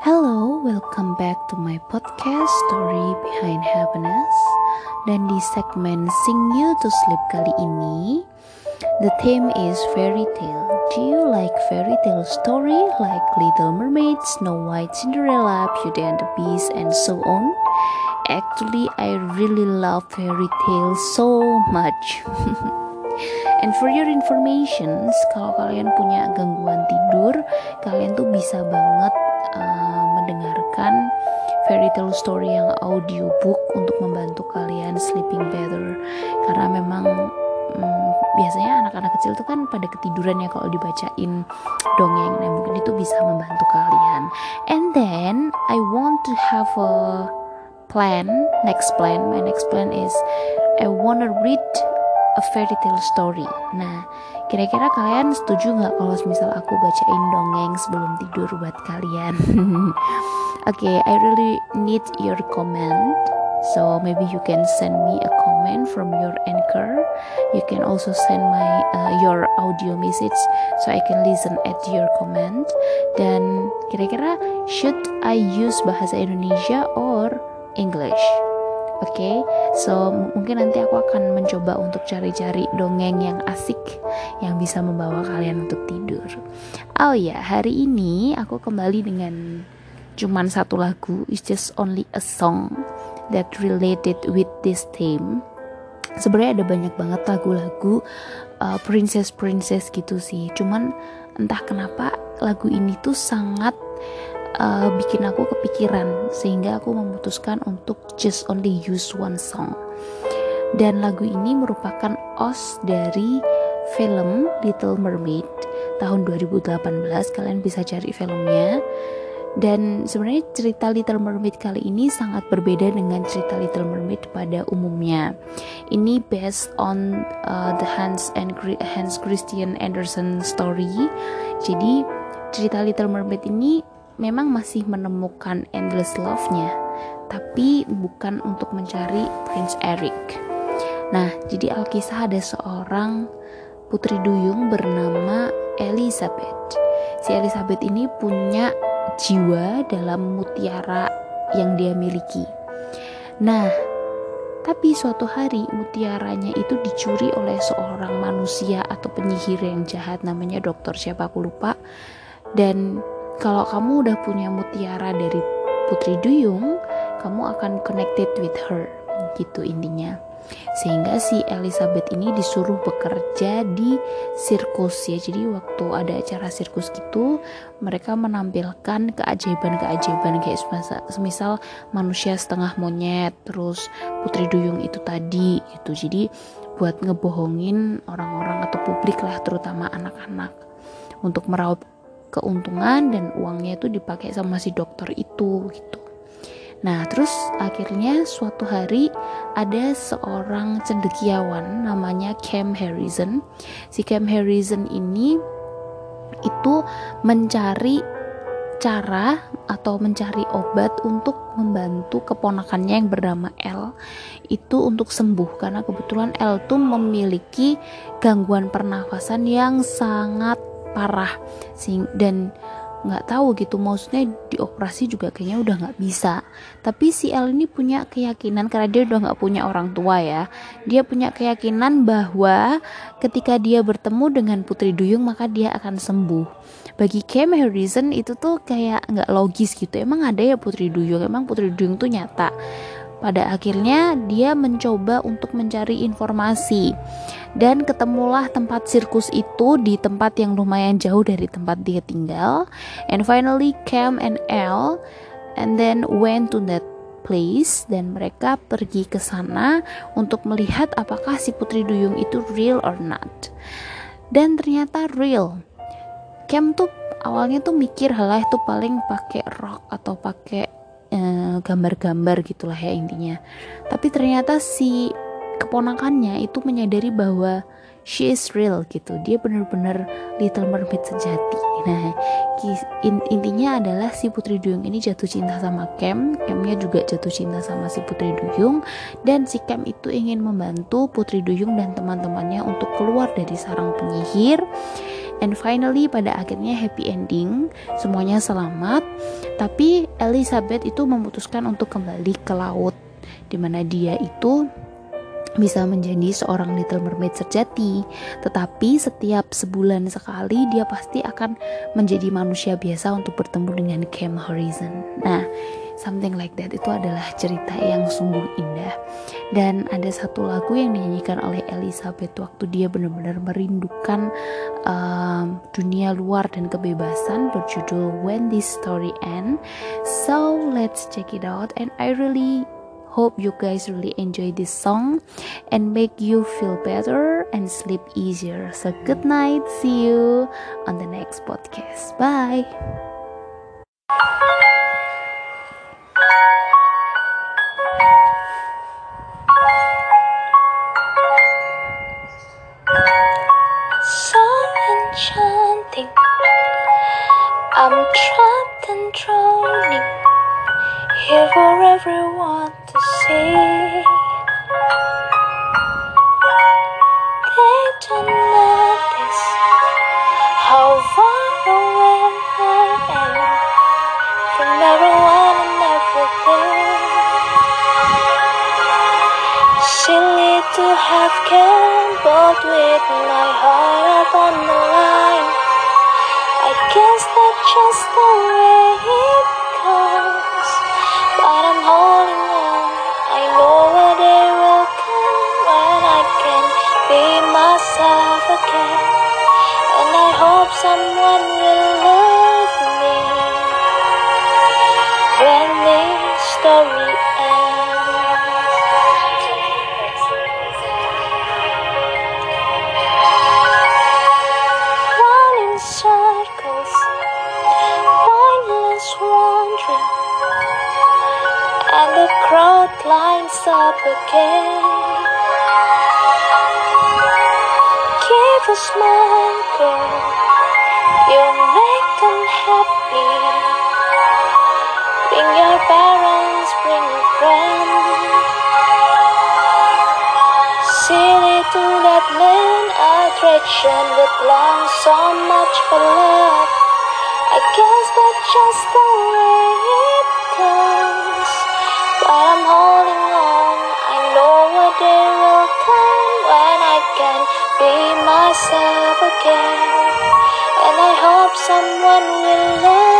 Hello, welcome back to my podcast Story Behind Happiness. Dan di segmen Sing You to Sleep kali ini, the theme is fairy tale. Do you like fairy tale story like Little Mermaid, Snow White, Cinderella, Beauty and the Beast, and so on? Actually, I really love fairy tale so much. And for your information, kalau kalian punya gangguan tidur, kalian tuh bisa banget uh, mendengarkan fairy tale story yang audiobook untuk membantu kalian sleeping better. Karena memang um, biasanya anak-anak kecil tuh kan pada ketiduran ya kalau dibacain dongeng. Nah mungkin itu bisa membantu kalian. And then I want to have a plan, next plan. My next plan is I wanna read a fairy tale story. Nah, kira-kira kalian setuju nggak kalau misal aku bacain dongeng sebelum tidur buat kalian? Oke, okay, I really need your comment. So maybe you can send me a comment from your anchor. You can also send my uh, your audio message so I can listen at your comment. Dan kira-kira should I use bahasa Indonesia or English? Oke, okay? so mungkin nanti aku akan mencoba untuk cari-cari dongeng yang asik yang bisa membawa kalian untuk tidur. Oh ya, hari ini aku kembali dengan cuman satu lagu, it's just only a song that related with this theme. Sebenarnya ada banyak banget lagu-lagu uh, princess-princess gitu sih. Cuman entah kenapa lagu ini tuh sangat uh, bikin aku kepikiran sehingga aku memutuskan untuk just only use one song. Dan lagu ini merupakan os dari film Little Mermaid tahun 2018. Kalian bisa cari filmnya. Dan sebenarnya cerita Little Mermaid kali ini sangat berbeda dengan cerita Little Mermaid pada umumnya. Ini based on uh, the Hans and Hans Christian Andersen story. Jadi cerita Little Mermaid ini memang masih menemukan endless love-nya, tapi bukan untuk mencari Prince Eric. Nah, jadi Alkisah ada seorang putri duyung bernama Elizabeth. Si Elizabeth ini punya jiwa dalam mutiara yang dia miliki. Nah, tapi suatu hari mutiaranya itu dicuri oleh seorang manusia atau penyihir yang jahat namanya dokter siapa aku lupa. Dan kalau kamu udah punya mutiara dari Putri Duyung, kamu akan connected with her, gitu intinya. Sehingga si Elizabeth ini disuruh bekerja di sirkus ya. Jadi waktu ada acara sirkus gitu, mereka menampilkan keajaiban-keajaiban kayak semisal manusia setengah monyet, terus Putri Duyung itu tadi gitu. Jadi buat ngebohongin orang-orang atau publik lah terutama anak-anak untuk meraup keuntungan dan uangnya itu dipakai sama si dokter itu gitu. Nah, terus akhirnya suatu hari ada seorang cendekiawan namanya Cam Harrison. Si Cam Harrison ini itu mencari cara atau mencari obat untuk membantu keponakannya yang bernama L itu untuk sembuh karena kebetulan L tuh memiliki gangguan pernafasan yang sangat parah. Sing dan nggak tahu gitu maksudnya dioperasi juga kayaknya udah nggak bisa. Tapi si L ini punya keyakinan karena dia udah nggak punya orang tua ya dia punya keyakinan bahwa ketika dia bertemu dengan Putri Duyung maka dia akan sembuh. Bagi Cam Harrison itu tuh kayak nggak logis gitu. Emang ada ya Putri Duyung? Emang Putri Duyung tuh nyata? Pada akhirnya dia mencoba untuk mencari informasi dan ketemulah tempat sirkus itu di tempat yang lumayan jauh dari tempat dia tinggal. And finally Cam and Elle and then went to that place dan mereka pergi ke sana untuk melihat apakah si Putri Duyung itu real or not. Dan ternyata real. Cam tuh awalnya tuh mikir halah itu paling pakai rok atau pakai Eh, gambar-gambar gitulah ya intinya tapi ternyata si keponakannya itu menyadari bahwa she is real gitu. Dia benar-benar Little Mermaid sejati. Nah intinya adalah si Putri Duyung ini jatuh cinta sama Cam Camnya juga jatuh cinta sama si Putri Duyung. Dan si Cam itu ingin membantu Putri Duyung dan teman-temannya untuk keluar dari sarang penyihir. And finally pada akhirnya happy ending. Semuanya selamat. Tapi Elizabeth itu memutuskan untuk kembali ke laut di mana dia itu bisa menjadi seorang Little Mermaid sejati, tetapi setiap sebulan sekali dia pasti akan menjadi manusia biasa untuk bertemu dengan Cam Horizon. Nah, something like that itu adalah cerita yang sungguh indah. Dan ada satu lagu yang dinyanyikan oleh Elizabeth waktu dia benar-benar merindukan um, dunia luar dan kebebasan berjudul When This Story End. So let's check it out and I really Hope you guys really enjoy this song and make you feel better and sleep easier. So, good night. See you on the next podcast. Bye. I'm trapped and drowning here for everyone They don't how far away I am from everyone and everything. To have gambled with my heart on the line. I just the way story ends. Run in circles, mindless wandering and the crowd lines up again. Give a smile, girl, you make them happy. Bring your parents, bring a friend. Silly to that attraction with long so much for love. I guess that's just the way it goes. But I'm holding on. I know a day will come when I can be myself again. And I hope someone will love